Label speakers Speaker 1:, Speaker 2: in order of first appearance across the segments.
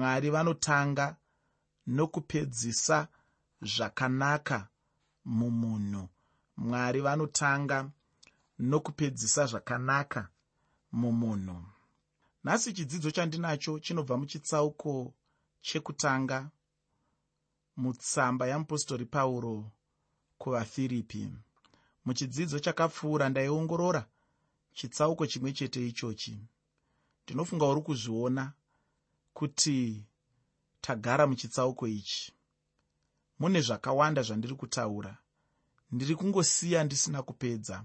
Speaker 1: mwari vanotanga nokupedzisa zvakanaka mumunhu. Mwari vanotanga nokupedzisa zvakanaka mumunhu. Nhasi chidzidzo chandinacho chinobva muchitsauko chekutanga mutsamba yamupostori pauro kuvafiripi. Muchidzidzo chakapfuura ndaiongorora chitsauko chimwe chete ichochi. Ndinofunga uri kuzviona kuti tagara muchitsauko ichi. Mune zvakawanda zvandiri kutaura. Ndiri kungosiya ndisina kupedza.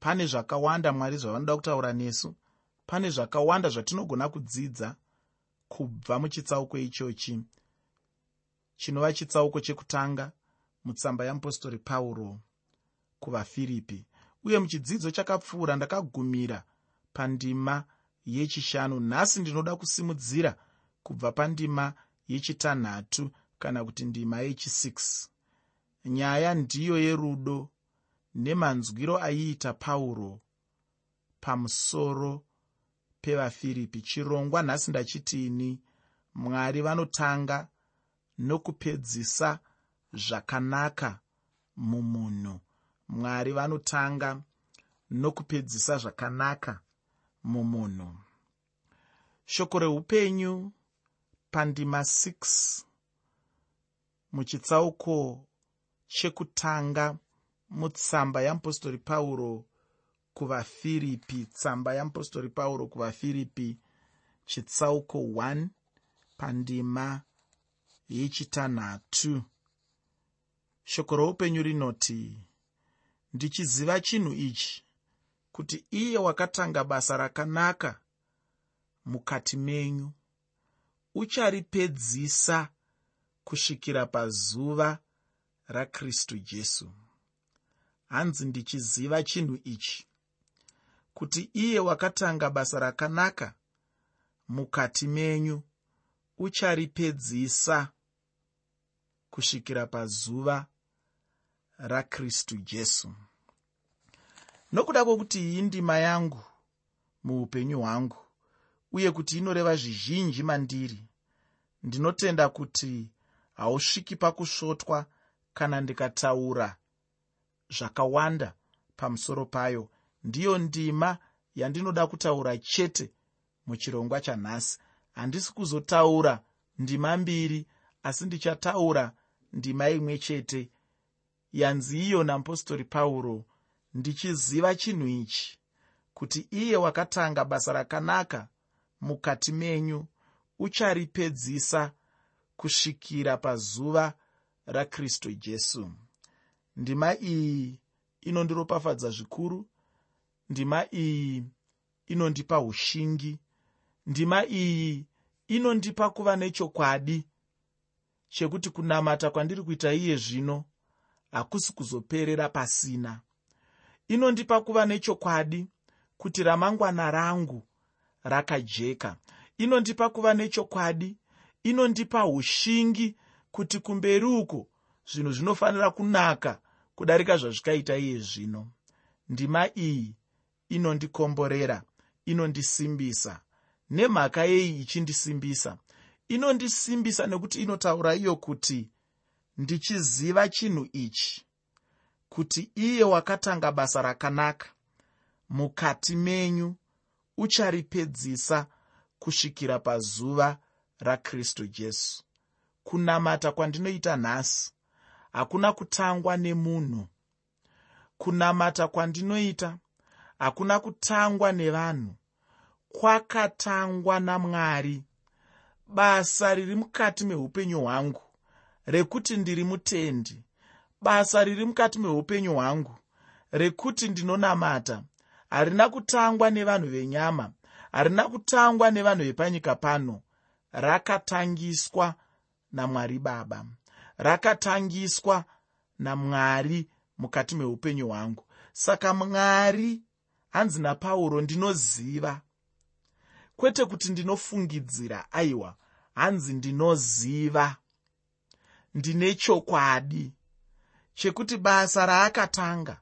Speaker 1: Pane zvakawanda mwari zvavanoda kutaura nesu. Pane zvakawanda zvatinogona kudzidza kubva muchitsauko ichochi. Chinova chitsauko chekutanga mutsamba yamupostori pauro kuvafiripi. Uye muchidzidzo chakapfuura ndakagumira pandima yechishanu. Nhasi ndinoda kusimudzira kubva pandima yechitanhatu kana kuti ndima yechi6 nyaya ndiyo yerudo nemanzwiro aiita pauro pamusoro pevafiripi. Chirongwa nhasi ndachitini mwari vanotanga nokupedzisa zvakanaka mumunhu. Mwari vanotanga nokupedzisa zvakanaka mumunhu. Shoko reupenyu pandima 6 muchitsauko chekutanga mutsamba yamupostori pauro kuvafiripi tsamba yamupostori pauro kuvafiripi chitsauko 1 pandima yechitanhatu. Shoko roupenyu rinoti ndichiziva chinhu ichi kuti iye wakatanga basa rakanaka mukati menyu. Ucharipedzisa kusvikira pazuva rakristu jesu. Hanzi ndichiziva chinhu ichi? Kuti iye wakatanga basa rakanaka mukati menyu ucharipedzisa kusvikira pazuva rakristu jesu nokuda kwokuti iyi ndima yangu muupenyu hwangu uye kuti inoreva zvizhinji mandiri ndinotenda kuti hausviki pakusvotwa kana ndikataura zvakawanda pamusoro payo. Ndiyo ndima yandinoda kutaura chete muchirongwa chanhasi. Handisi kuzotaura ndima mbiri asi ndichataura ndima imwe chete. Yanzi iyo namupostori pauro ndichiziva chinhu ichi kuti iye wakatanga basa rakanaka mukati menyu ucharipedzisa kusvikira pazuva rakristu jesu. Ndima iyi inondiropafadza zvikuru ndima iyi inondipa ushingi ndima iyi inondipa kuva nechokwadi chekuti kunamata kwandiri kuita iye zvino hakusi kuzoperera pasina inondipa kuva nechokwadi kuti ramangwana rangu rakajeka. Inondipa kuva nechokwadi inondipa ushingi kuti kumberi uko zvinhu zvinofanira kunaka kudarika zvazvikaita iye zvino. Ndima iyi inondikomborera inondisimbisa. Nemhaka yei ichindisimbisa. Inondisimbisa nekuti inotaura iyo kuti ndichiziva chinhu ichi kuti iye wakatanga basa rakanaka mukati menyu ucharipedzisa kusvikira pazuva rakristu jesu. Kunamata kwandinoita nhasi hakuna kutangwa nemunhu. Kunamata kwandinoita hakuna kutangwa nevanhu. Kwakatangwa namwari. Basa riri mukati meupenyu hwangu rekuti ndiri mutendi basa riri mukati meupenyu hwangu rekuti ndinonamata. Harina kutangwa nevanhu venyama harina kutangwa nevanhu vepanyika pano. Rakatangiswa namwari baba. Rakatangiswa namwari mukati meupenyu hwangu. Saka mwari hanzi napauro ndinoziva. Kwete kuti ndinofungidzira aiwa hanzi ndinoziva. Ndine chokwadi chekuti basa raakatanga.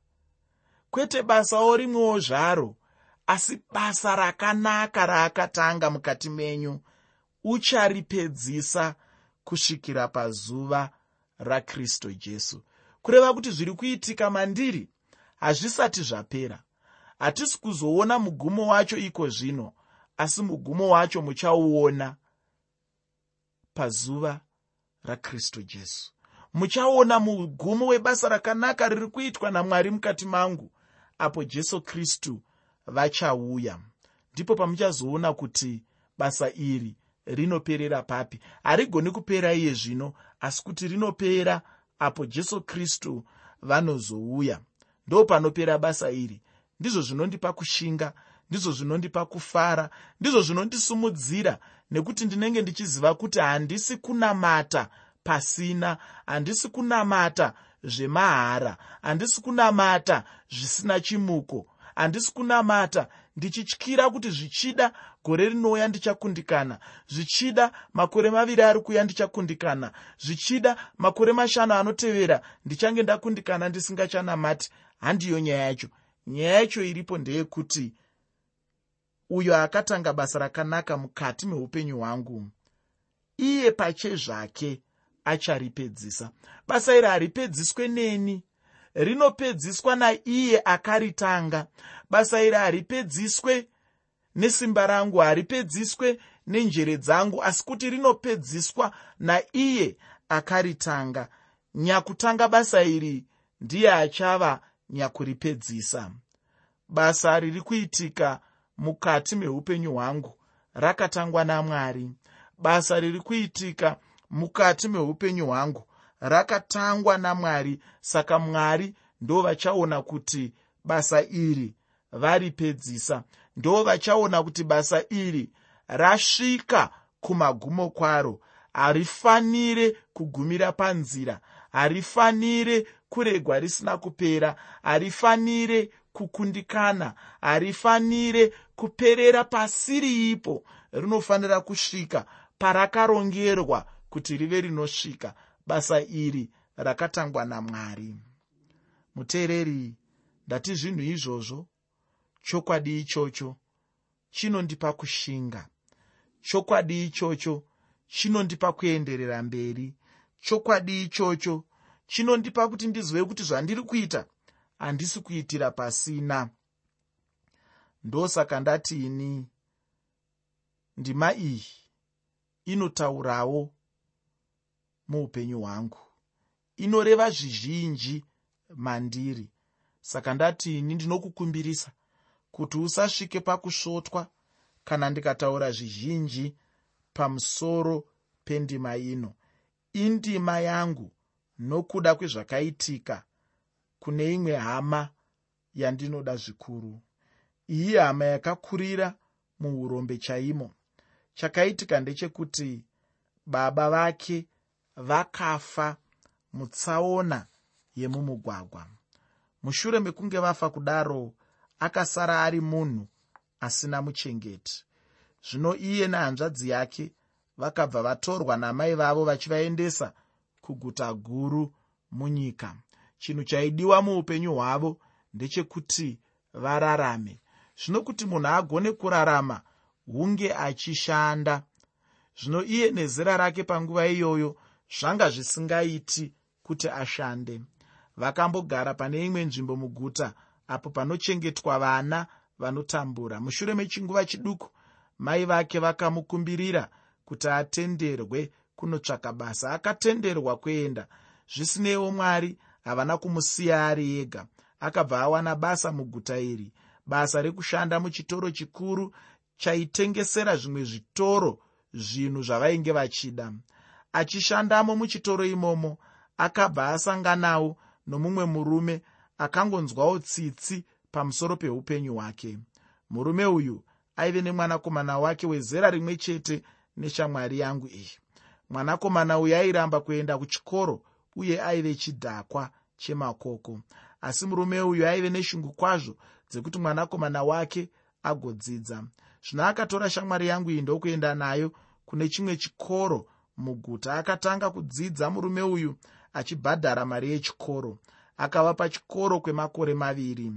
Speaker 1: Kwete basawo rimwewo zvaro asi basa rakanaka raakatanga mukati menyu ucharipedzisa kusvikira pazuva rakristu jesu. Kureva kuti zviri kuitika mandiri hazvisati zvapera. Hatisi kuzoona mugumo wacho iko zvino asi mugumo wacho muchauona pazuva rakristu jesu muchaona mugumo webasa rakanaka riri kuitwa namwari mukati mangu. Apo jesu kristu vachauya. Ndipo pamuchazoona kuti basa iri rinoperera papi harigoni kupera iye zvino asi kuti rinopera apo jesu kristu vanozouya. Ndo panopera basa iri. Ndizvo zvinondipa kushinga ndizvo zvinondipa kufara ndizvo zvinondisumudzira nekuti ndinenge ndichiziva kuti handisi kunamata pasina handisi kunamata zvemahara handisi kunamata zvisina chimuko handisi kunamata ndichityira kuti zvichida gore rinouya ndichakundikana zvichida makore maviri ari kuya ndichakundikana zvichida makore mashanu anotevera ndichange ndakundikana ndisingachanamati. Handiyo nyaya yacho. Nyaya yacho iripo ndeyekuti uyo akatanga basa rakanaka mukati meupenyu hwangu. Iye pache zvake acharipedzisa. Basa iri haripedziswe neni rinopedziswa naiye akaritanga. Basa iri haripedziswe nesimba rangu haripedziswe nenjere dzangu asi kuti rinopedziswa naiye akaritanga. Nyakutanga basa iri ndiye achava nyakuripedzisa. Basa riri kuitika mukati meupenyu hwangu rakatangwa namwari. Basa riri kuitika mukati meupenyu hwangu. Rakatangwa namwari saka mwari ndo vachaona kuti basa iri varipedzisa. Ndo vachaona kuti basa iri rasvika kumagumo kwaro. Harifanire kugumira panzira harifanire kuregwa risina kupera harifanire kukundikana harifanire kuperera pasiri ipo rinofanira kusvika parakarongerwa kuti rive rinosvika basa iri rakatangwa namwari. Muteereri ndati zvinhu izvozvo. Chokwadi ichocho chinondipa kushinga. Chokwadi ichocho chinondipa kuenderera mberi. Chokwadi ichocho chinondipa kuti ndizive kuti zvandiri kuita handisi kuitira pasina. Ndosaka ndatiini ndima iyi inotaurawo muupenyu hwangu. Inoreva zvizhinji mandiri. Saka ndatiini ndinokukumbirisa kuti usasvike pakusvotwa kana ndikataura zvizhinji pamusoro pendima ino. Indima yangu nokuda kwezvakaitika kune imwe hama yandinoda zvikuru. Iyi hama yakakurira muurombe chaimo. Chakaitika ndechekuti baba vake vakafa mutsaona yemumugwagwa. Mushure mekunge vafa kudaro akasara ari munhu asina muchengeti. Zvino iye nehanzvadzi yake vakabva vatorwa namai vavo vachivaendesa kuguta guru munyika. Chinhu chaidiwa muupenyu hwavo ndechekuti vararame. Zvino kuti munhu agone kurarama hunge achishanda. Zvino iye nezera rake panguva iyoyo zvanga zvisingaiti kuti ashande. Vakambogara pane imwe nzvimbo muguta apo panochengetwa vana vanotambura. Mushure mechinguva chiduku mai vake vakamukumbirira kuti atenderwe kunotsvaka basa. Akatenderwa kuenda. Zvisineiwo mwari havana kumusiya ari ega. Akabva awana basa muguta iri. Basa rekushanda muchitoro chikuru chaitengesera zvimwe zvitoro zvinhu zvavainge vachida achishandamo muchitoro imomo akabva asanganawo nomumwe murume akangonzwawo tsitsi pamusoro peupenyu hwake. Murume uyu aive nemwanakomana wake wezera rimwe chete neshamwari yangu iyi. Mwanakomana uyu airamba kuenda kuchikoro uye aive chidhakwa chemakoko. Asi murume uyu aive neshungu kwazvo dzekuti mwanakomana wake agodzidza. Zvino akatora shamwari yangu iyi ndokuenda nayo kune chimwe chikoro muguta akatanga kudzidza murume uyu achibhadhara mari yechikoro. Akava pachikoro kwemakore maviri.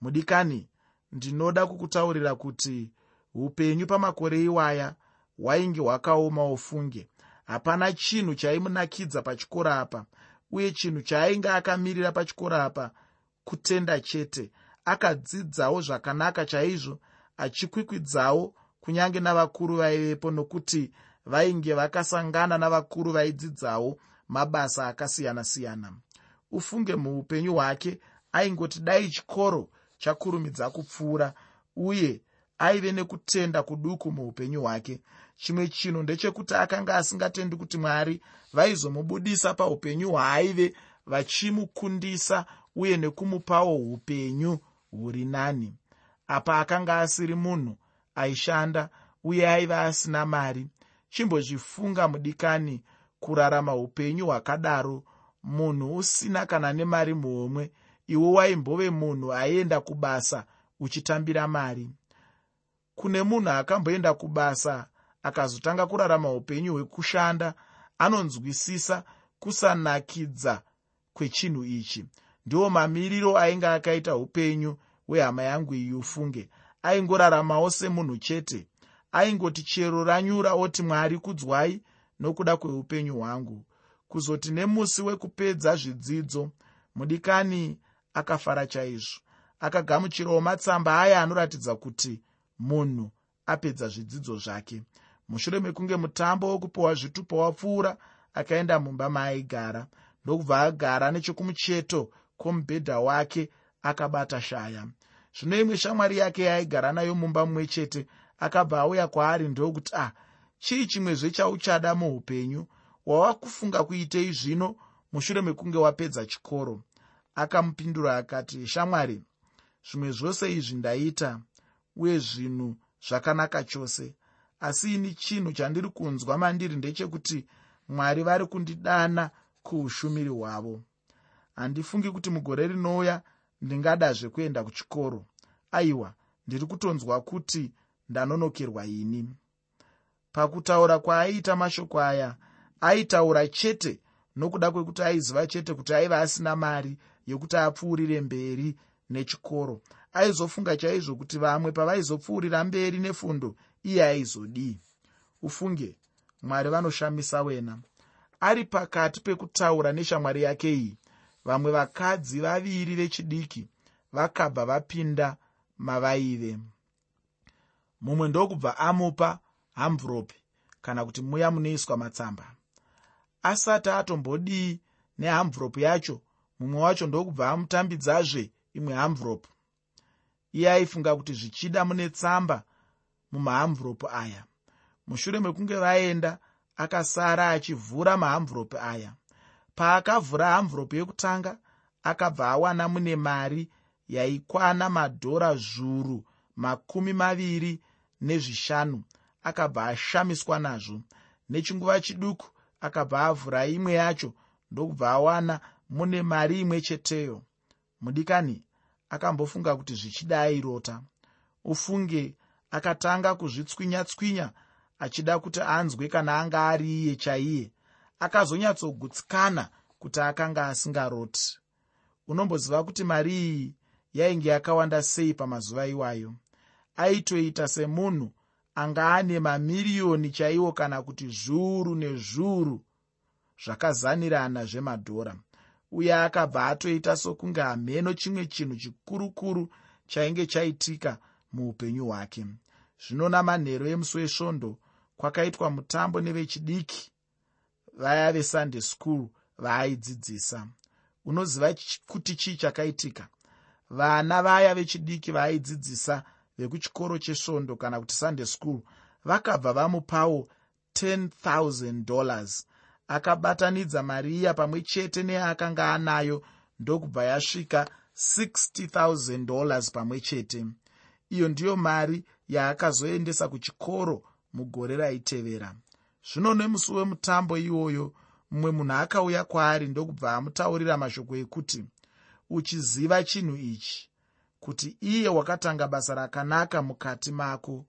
Speaker 1: Mudikani ndinoda kukutaurira kuti upenyu pamakore iwaya hwainge hwakaoma ufunge. Hapana chinhu chaimunakidza pachikoro apa uye chinhu chaainge akamirira pachikoro apa kutenda chete. Akadzidzawo zvakanaka chaizvo achikwikwidzawo kunyange navakuru vaivepo nokuti vainge vakasangana navakuru vaidzidzawo mabasa akasiyana-siyana. Ufunge muupenyu hwake aingoti dai chikoro chakurumidza kupfuura uye aive nekutenda kuduku muupenyu hwake. Chimwe chinhu ndechekuti akanga asingatendi kuti mwari vaizomubudisa paupenyu hwaaive vachimukundisa uye nekumupawo upenyu huri nani. Apa akanga asiri munhu aishanda uye aiva asina mari chimbozvifunga mudikani kurarama upenyu hwakadaro. Munhu usina kana nemari muhomwe iwe waimbove munhu aienda kubasa uchitambira mari. Kune munhu akamboenda kubasa akazotanga kurarama upenyu hwekushanda anonzwisisa kusanakidza kwechinhu ichi. Ndiwo mamiriro ainge akaita upenyu hwehama yangu iyi ufunge aingoraramawo semunhu chete aingoti chero ranyura oti mwari kudzwai nokuda kweupenyu hwangu. Kuzoti nemusi wekupedza zvidzidzo mudikani akafara chaizvo. Akagamuchirawo matsamba aya anoratidza kuti munhu apedza zvidzidzo zvake. Mushure mekunge mutambo wokupiwa zvitupa wapfuura akaenda mumba maaigara ndokubva agara nechekumucheto kwomubhedha wake akabata shaya. Zvino imwe shamwari yake yaaigara nayo mumba mumwe chete akabva auya kwaari ndokuti ah chii chimwezve chauchada muupenyu? Wava kufunga kuitei zvino mushure mekunge wapedza chikoro? Akamupindura akati shamwari zvimwe zvose izvi ndaita uye zvinhu zvakanaka chose. Asi ini chinhu chandiri kunzwa mandiri ndechekuti mwari vari kundidana kuushumiri hwavo. Handifungi kuti mugore rinouya ndingadazve kuenda kuchikoro. Aiwa ndiri kutonzwa kuti ndanonokerwa ini. Pakutaura kwaaiita mashoko aya aitaura chete nokuda kwekuti aiziva chete kuti aiva asina mari yokuti apfuurire mberi nechikoro. Aizofunga chaizvo kuti vamwe pavaizopfuurira mberi nefundo iye aizodii ufunge mwari vanoshamisa wena. Ari pakati pekutaura neshamwari yake iyi vamwe vakadzi vaviri vechidiki vakabva vapinda mavaive mumwe ndokubva amupa hamvuropi kana kuti muya munoiswa matsamba. Asati atombodii nehamvuropu yacho mumwe wacho ndokubva amutambidzazve imwe hamvuropu iye aifunga kuti zvichida mune tsamba mumahamvuropu aya. Mushure mekunge vaenda akasara achivhura mahamvuropu aya. Paakavhura hamvuropu yekutanga akabva awana mune mari yaikwana madhora zviuru makumi maviri nezvishanu akabva ashamiswa nazvo. Nechinguva chiduku akabva avhura imwe yacho ndokubva awana mune mari imwe cheteyo. Mudikani akambofunga kuti zvichida airota ufunge akatanga kuzvitswinya-tswinya achida kuti anzwe kana anga ari iye chaiye. Akazonyatsogutsikana kuti akanga asingaroti. Unomboziva kuti mari iyi yainge yakawanda sei pamazuva iwayo aitoita semunhu anga ane mamiriyoni chaiwo kana kuti zviuru nezviuru zvakazanirana zvemadhora. Uye akabva atoita sokunge hamheno chimwe chinhu chikurukuru chainge chaitika muupenyu hwake. Zvino namanhero emusi wesvondo kwakaitwa mutambo nevechidiki vaya vesunday school vaaidzidzisa unoziva kuti chii chakaitika? Vana vaya vechidiki vaaidzidzisa vekuchikoro chesvondo kana kuti sunday school vakabva vamupawo 10 000 akabatanidza mari iya pamwe chete neyaakanga anayo ndokubva yasvika 60 pamwe chete. Iyo ndiyo mari yaakazoendesa kuchikoro mugore raitevera. Zvino nemusi wemutambo iwoyo mumwe munhu akauya kwaari ndokubva amutaurira mashoko ekuti uchiziva chinhu ichi kuti iye wakatanga basa rakanaka mukati mako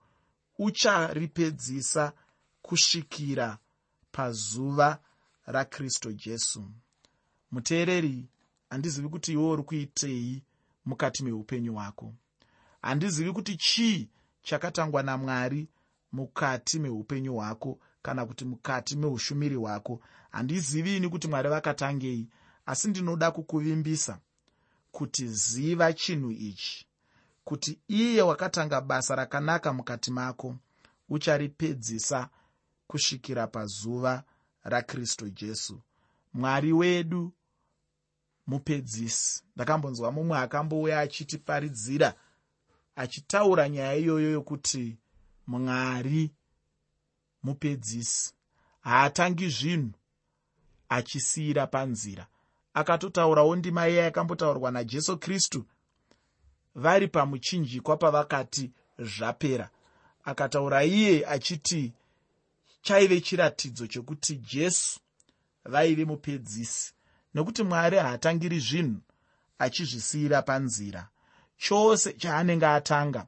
Speaker 1: ucharipedzisa kusvikira pazuva rakristu jesu. Muteereri handizivi kuti iwe uri kuitei mukati meupenyu hwako? Handizivi kuti chii chakatangwa namwari mukati meupenyu hwako kana kuti mukati meushumiri hwako? Handizivini kuti mwari vakatangei asi ndinoda kukuvimbisa kuti ziva chinhu ichi kuti iye wakatanga basa rakanaka mukati mako ucharipedzisa kusvikira pazuva rakristu jesu. Mwari wedu mupedzisi. Ndakambonzwa mumwe akambouya achitiparidzira achitaura nyaya iyoyo yokuti mwari mupedzisi haatangi zvinhu achisiyira panzira akatotaurawo ndima iya yakambotaurwa najesu kristu vari pamuchinjikwa pavakati zvapera. Akataura iye achiti chaive chiratidzo chokuti jesu vaive mupedzisi nokuti mwari haatangiri zvinhu achizvisiyira panzira. Chose chaanenge atanga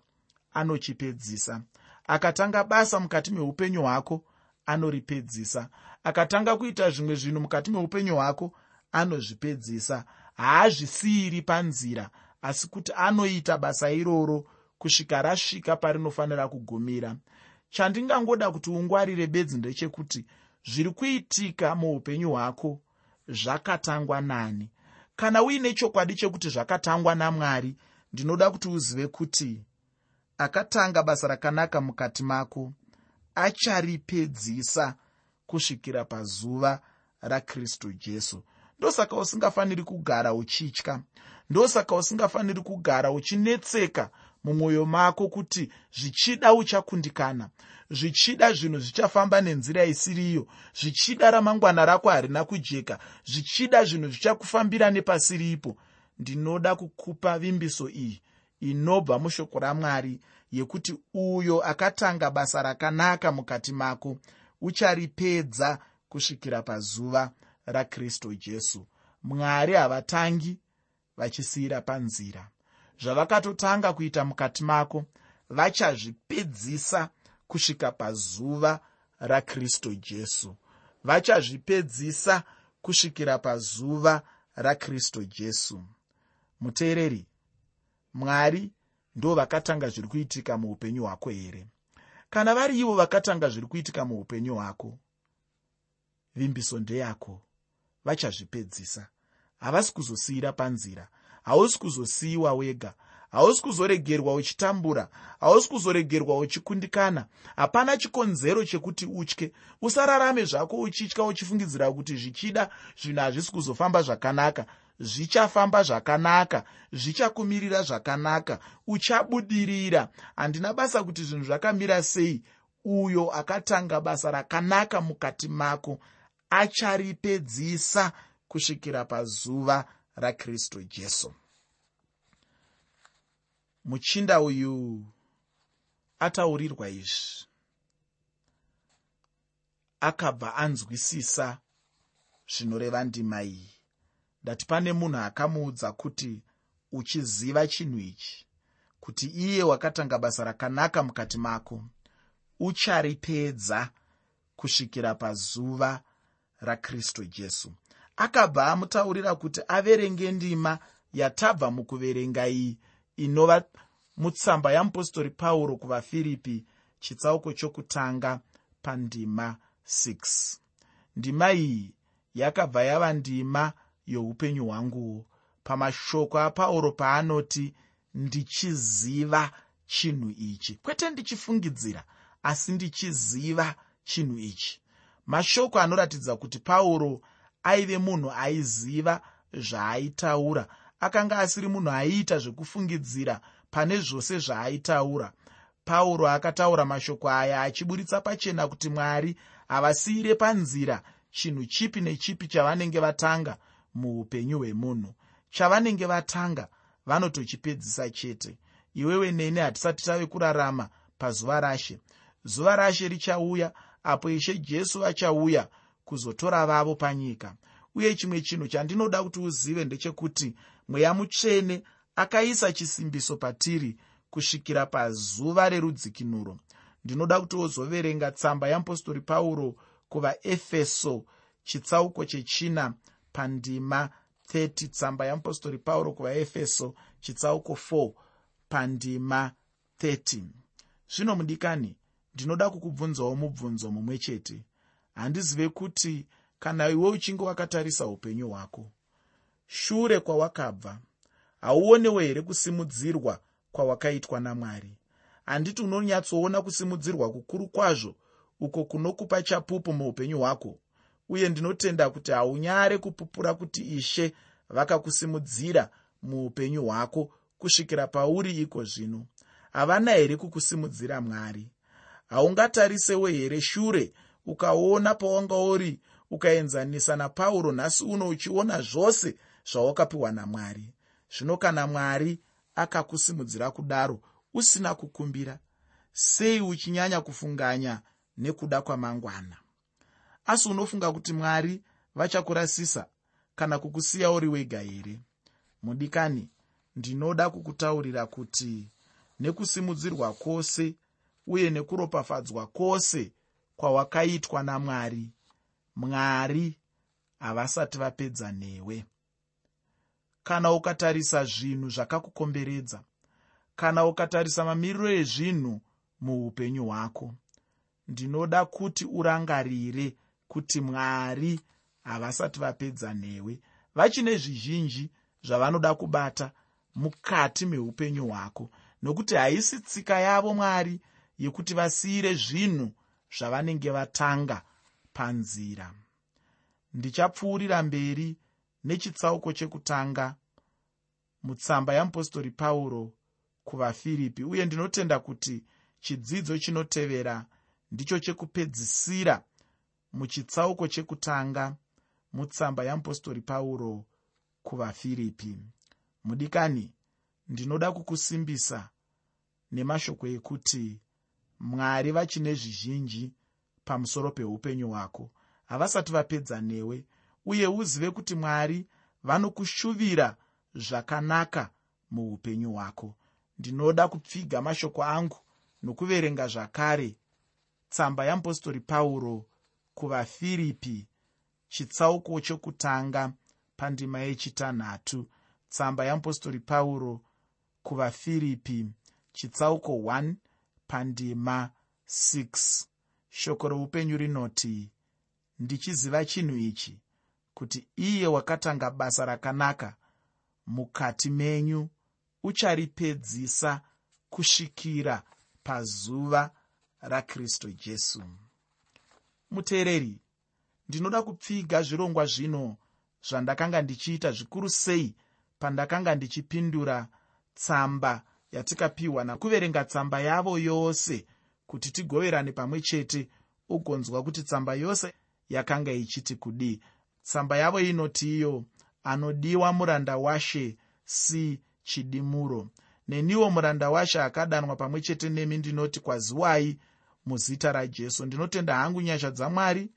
Speaker 1: anochipedzisa. Akatanga basa mukati meupenyu hwako anoripedzisa. Akatanga kuita zvimwe zvinhu mukati meupenyu hwako anozvipedzisa. Haazvisiyiri panzira asi kuti anoita basa iroro kusvika rasvika parinofanira kugumira. Chandingangoda kuti ungwarire bedzi ndechekuti zviri kuitika muupenyu hwako zvakatangwa nani. Kana uine chokwadi chekuti zvakatangwa namwari ndinoda kuti uzive kuti akatanga basa rakanaka mukati mako acharipedzisa kusvikira pazuva rakristu jesu ndosaka usingafaniri kugara uchitya. Ndosaka usingafaniri kugara uchinetseka mumwoyo mako kuti zvichida uchakundikana. Zvichida zvinhu zvichafamba nenzira isiriyo. Zvichida ramangwana rako harina kujeka. Zvichida zvinhu zvichakufambira nepasiripo. Ndinoda kukupa vimbiso iyi inobva mushoko ramwari yekuti uyo akatanga basa rakanaka mukati mako ucharipedza kusvikira pazuva rakristu jesu. Mwari havatangi vachisiyira panzira. Zvavakatotanga kuita mukati mako vachazvipedzisa kusvika pazuva rakristu jesu. Vachazvipedzisa kusvikira pazuva rakristu jesu. Muteereri mwari ndo vakatanga zviri kuitika muupenyu hwako here? Kana vari ivo vakatanga zviri kuitika muupenyu hwako vimbiso ndeyako vachazvipedzisa. Havasi kuzosiyira panzira. Hausi kuzosiyiwa wega. Hausi kuzoregerwa uchitambura. Hausi kuzoregerwa uchikundikana. Hapana chikonzero chekuti utye. Usararame zvako uchitya uchifungidzira kuti zvichida zvinhu hazvisi kuzofamba zvakanaka. Zvichafamba zvakanaka. Zvichakumirira zvakanaka. Uchabudirira. Handina basa kuti zvinhu zvakamira sei. Uyo akatanga basa rakanaka mukati mako acharipedzisa kusvikira pazuva rakristu jesu. Muchinda uyu ataurirwa izvi. Akabva anzwisisa zvinoreva ndima iyi. Ndati pane munhu akamuudza kuti uchiziva chinhu ichi? Kuti iye wakatanga basa rakanaka mukati mako ucharipedza kusvikira pazuva rakristu jesu. Akabva amutaurira kuti averenge ndima yatabva mukuverenga iyi inova mutsamba yamupostori pauro kuvafiripi chitsauko chokutanga pandima 6 ndima iyi yakabva yava ndima youpenyu hwanguwo pamashoko apauro paanoti ndichiziva chinhu ichi. Kwete ndichifungidzira asi ndichiziva chinhu ichi mashoko anoratidza kuti pauro aive munhu aiziva zvaaitaura. Akanga asiri munhu aiita zvekufungidzira pane zvose zvaaitaura. Pauro akataura mashoko aya achiburitsa pachena kuti mwari havasiyire panzira chinhu chipi nechipi chavanenge vatanga muupenyu hwemunhu. Chavanenge vatanga vanotochipedzisa chete. Iwewe neni hatisati tave kurarama pazuva rashe. Zuva rashe richauya apo ishe jesu achauya kuzotora vavo panyika. Uye chimwe chinhu chandinoda kuti uzive ndechekuti mweya mutsvene akaisa chisimbiso patiri kusvikira pazuva rerudzikinuro. Ndinoda kuti wozoverenga tsamba yeapostori pauro kuvaefeso chitsauko chechina pandima 30 tsamba yeapostori pauro kuvaefeso chitsauko 4 pandima 30 zvino mudikani ndinoda kukubvunzawo mubvunzo mumwe chete. Handizive kuti kana iwe uchinge wakatarisa upenyu hwako shure kwawakabva. Hauonewo here kusimudzirwa kwawakaitwa namwari? Handiti unonyatsoona kusimudzirwa kukuru kwazvo uko kunokupa chapupu muupenyu hwako uye ndinotenda kuti haunyare kupupura kuti ishe vakakusimudzira muupenyu hwako kusvikira pauri iko zvino. Havana here kukusimudzira mwari haungatarisewo here? Shure ukaona pawanga uri ukaenzanisa napauro nhasi uno uchiona zvose zvawakapiwa namwari. Zvino kana mwari akakusimudzira kudaro usina kukumbira sei uchinyanya kufunganya nekuda kwamangwana? Asi unofunga kuti mwari vachakurasisa kana kukusiya uri wega here? Mudikani ndinoda kukutaurira kuti nekusimudzirwa kwose uye nekuropafadzwa kwose kwawakaitwa namwari. Mwari havasati vapedza newe. Kana ukatarisa zvinhu zvakakukomberedza kana ukatarisa mamiriro ezvinhu muupenyu hwako ndinoda kuti urangarire kuti mwari havasati vapedza newe. Vachine zvizhinji zvavanoda kubata mukati meupenyu hwako nokuti haisi tsika yavo mwari yekuti vasiyire zvinhu zvavanenge vatanga panzira. Ndichapfuurira mberi nechitsauko chekutanga mutsamba yamupostori pauro kuvafiripi uye ndinotenda kuti chidzidzo chinotevera ndicho chekupedzisira muchitsauko chekutanga mutsamba yamupostori pauro kuvafiripi. Mudikani ndinoda kukusimbisa nemashoko ekuti mwari vachine zvizhinji pamusoro peupenyu hwako. Havasati vapedza newe uye uzive kuti mwari vanokushuvira zvakanaka muupenyu hwako. Ndinoda kupfiga mashoko angu nokuverenga zvakare. Tsamba yamupostori pauro kuvafiripi chitsauko chokutanga pandima yechitanhatu. Tsamba yamupostori pauro kuvafiripi chitsauko 1 pandima 6 shoko roupenyu rinoti ndichiziva chinhu ichi kuti iye wakatanga basa rakanaka mukati menyu ucharipedzisa kusvikira pazuva rakristu jesu. Muteereri ndinoda kupfiga zvirongwa zvino zvandakanga ndichiita zvikuru sei pandakanga ndichipindura tsamba yatikapiwa nakuverenga tsamba yavo yose kuti tigoverane pamwe chete ugonzwa kuti tsamba yose yakanga ichiti kudii. Tsamba yavo inoti iyo anodiwa muranda washe si chidimuro. Neniwo muranda washe akadanwa pamwe chete nemi ndinoti kwaziwai muzita rajesu. Ndinotenda hangu nyasha dzamwari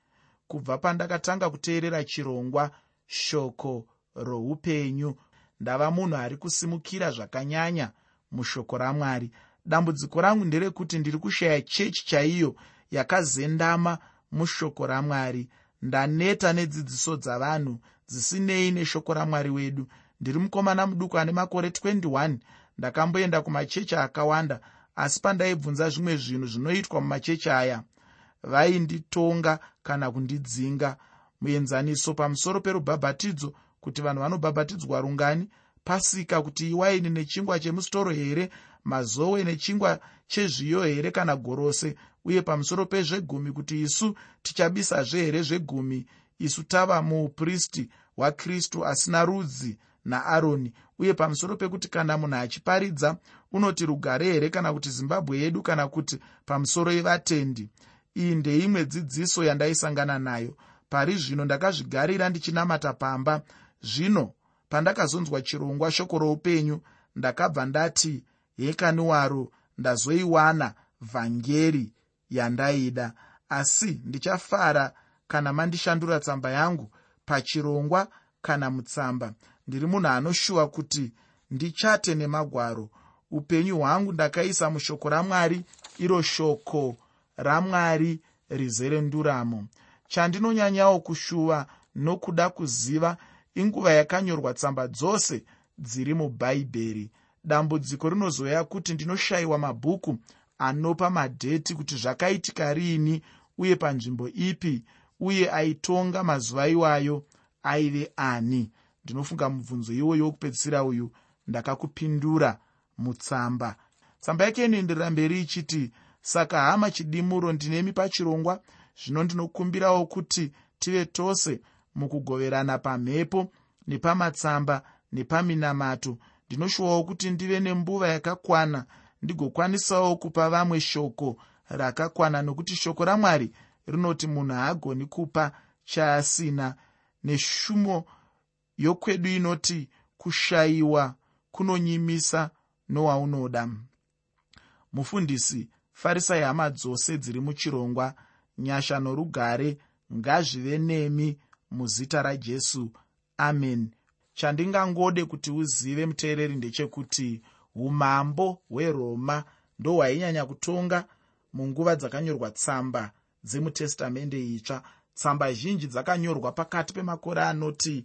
Speaker 1: kubva pandakatanga kuteerera chirongwa shoko roupenyu. Ndava munhu ari kusimukira zvakanyanya mushoko ramwari. Dambudziko rangu nderekuti ndiri kushaya chechi chaiyo yakazendama mushoko ramwari. Ndaneta nedzidziso dzavanhu dzisinei neshoko ramwari wedu. Ndiri mukomana muduku ane makore 21 ndakamboenda kumachechi akawanda asi pandaibvunza zvimwe zvinhu zvinoitwa mumachechi aya vainditonga kana kundidzinga muenzaniso pamusoro perubhabhatidzo kuti vanhu vanobhabhatidzwa rungani pasika kuti iwaini nechingwa chemusitoro here mazowe nechingwa chezviyo here kana gorose. Uye pamusoro pezvegumi kuti isu tichabisazve here zvegumi? Isu tava muupristi hwakristu asina rudzi naaroni uye pamusoro pekuti kana munhu achiparidza unoti rugare here kana kuti zimbabwe yedu kana kuti pamusoro yevatendi? Iyi ndeimwe dzidziso yandaisangana nayo. Pari zvino ndakazvigarira ndichinamata pamba zvino pandakazonzwa chirongwa shoko roupenyu ndakabva ndati hekani waro ndazoiwana vhangeri yandaida. Asi ndichafara kana mandishandura tsamba yangu pachirongwa kana mutsamba. Ndiri munhu anoshuwa kuti ndichate nemagwaro. Upenyu hwangu ndakaisa mushoko ramwari iro shoko ramwari rizere nduramo. Chandinonyanyawo kushuva nokuda kuziva inguva yakanyorwa tsamba dzose dziri mubhaibheri dambudziko rinozoya kuti ndinoshayiwa mabhuku anopa madheti kuti zvakaitika riini uye panzvimbo ipi uye aitonga mazuva iwayo aive ani. Ndinofunga mubvunzo iwoyo wokupedzisira uyu ndakakupindura mutsamba. Tsamba yake inoenderera mberi ichiti saka hama chidimuro ndinemi pachirongwa. Zvino ndinokumbirawo kuti tive tose mukugoverana pamhepo nepamatsamba nepaminamato ndinoshuwawo kuti ndive nembuva yakakwana ndigokwanisawo kupa vamwe shoko rakakwana nokuti shoko ramwari rinoti munhu haagoni kupa chaasina neshumo yokwedu inoti kushayiwa kunonyimisa nowaunoda. Mufundisi farisai hama dzose dziri muchirongwa nyasha norugare ngazvive nemi muzita rajesu. Amen. Chandingangode kuti uzive muteereri ndechekuti umambo hweroma ndohwainyanya kutonga munguva dzakanyorwa tsamba dzemutestamende itsva. Tsamba zhinji dzakanyorwa pakati pemakore anoti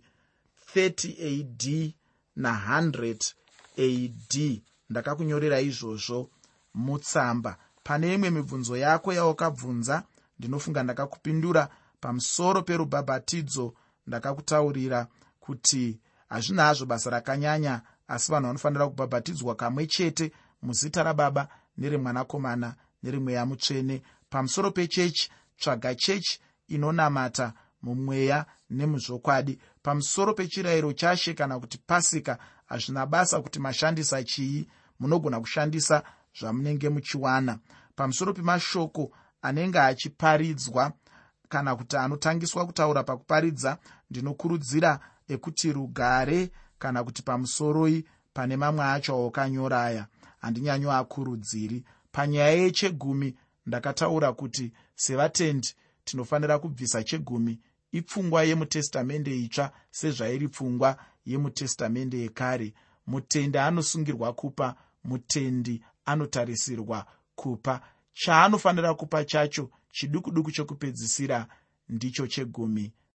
Speaker 1: 30 ad na100 ad ndakakunyorera izvozvo mutsamba. Pane imwe mibvunzo yako yawakabvunza ndinofunga ndakakupindura pamusoro perubhabhatidzo ndakakutaurira kuti hazvina hazvo basa rakanyanya asi vanhu vanofanira kubhabhatidzwa kamwe chete muzita rababa neremwanakomana nerimweya mutsvene. Pamusoro pechechi tsvaga chechi inonamata mumweya nemuzvokwadi. Pamusoro pechirayiro chashe kana kuti pasika hazvina basa kuti mashandisa chii munogona kushandisa zvamunenge muchiwana. Pamusoro pemashoko anenge achiparidzwa kana kuti anotangiswa kutaura pakuparidza ndinokurudzira ekuti rugare kana kuti pamusoroi pane mamwe acho awakanyoraya. Handinyanyoakurudziri panyaya yechegumi ndakataura kuti sevatendi tinofanira kubvisa chegumi. Ipfungwa yemutestamende itsva sezvairi pfungwa yemutestamende yekare. Mutendi anosungirwa kupa mutendi anotarisirwa kupa. Chaanofanira kupa chacho chiduku duku chokupedzisira ndicho chegumi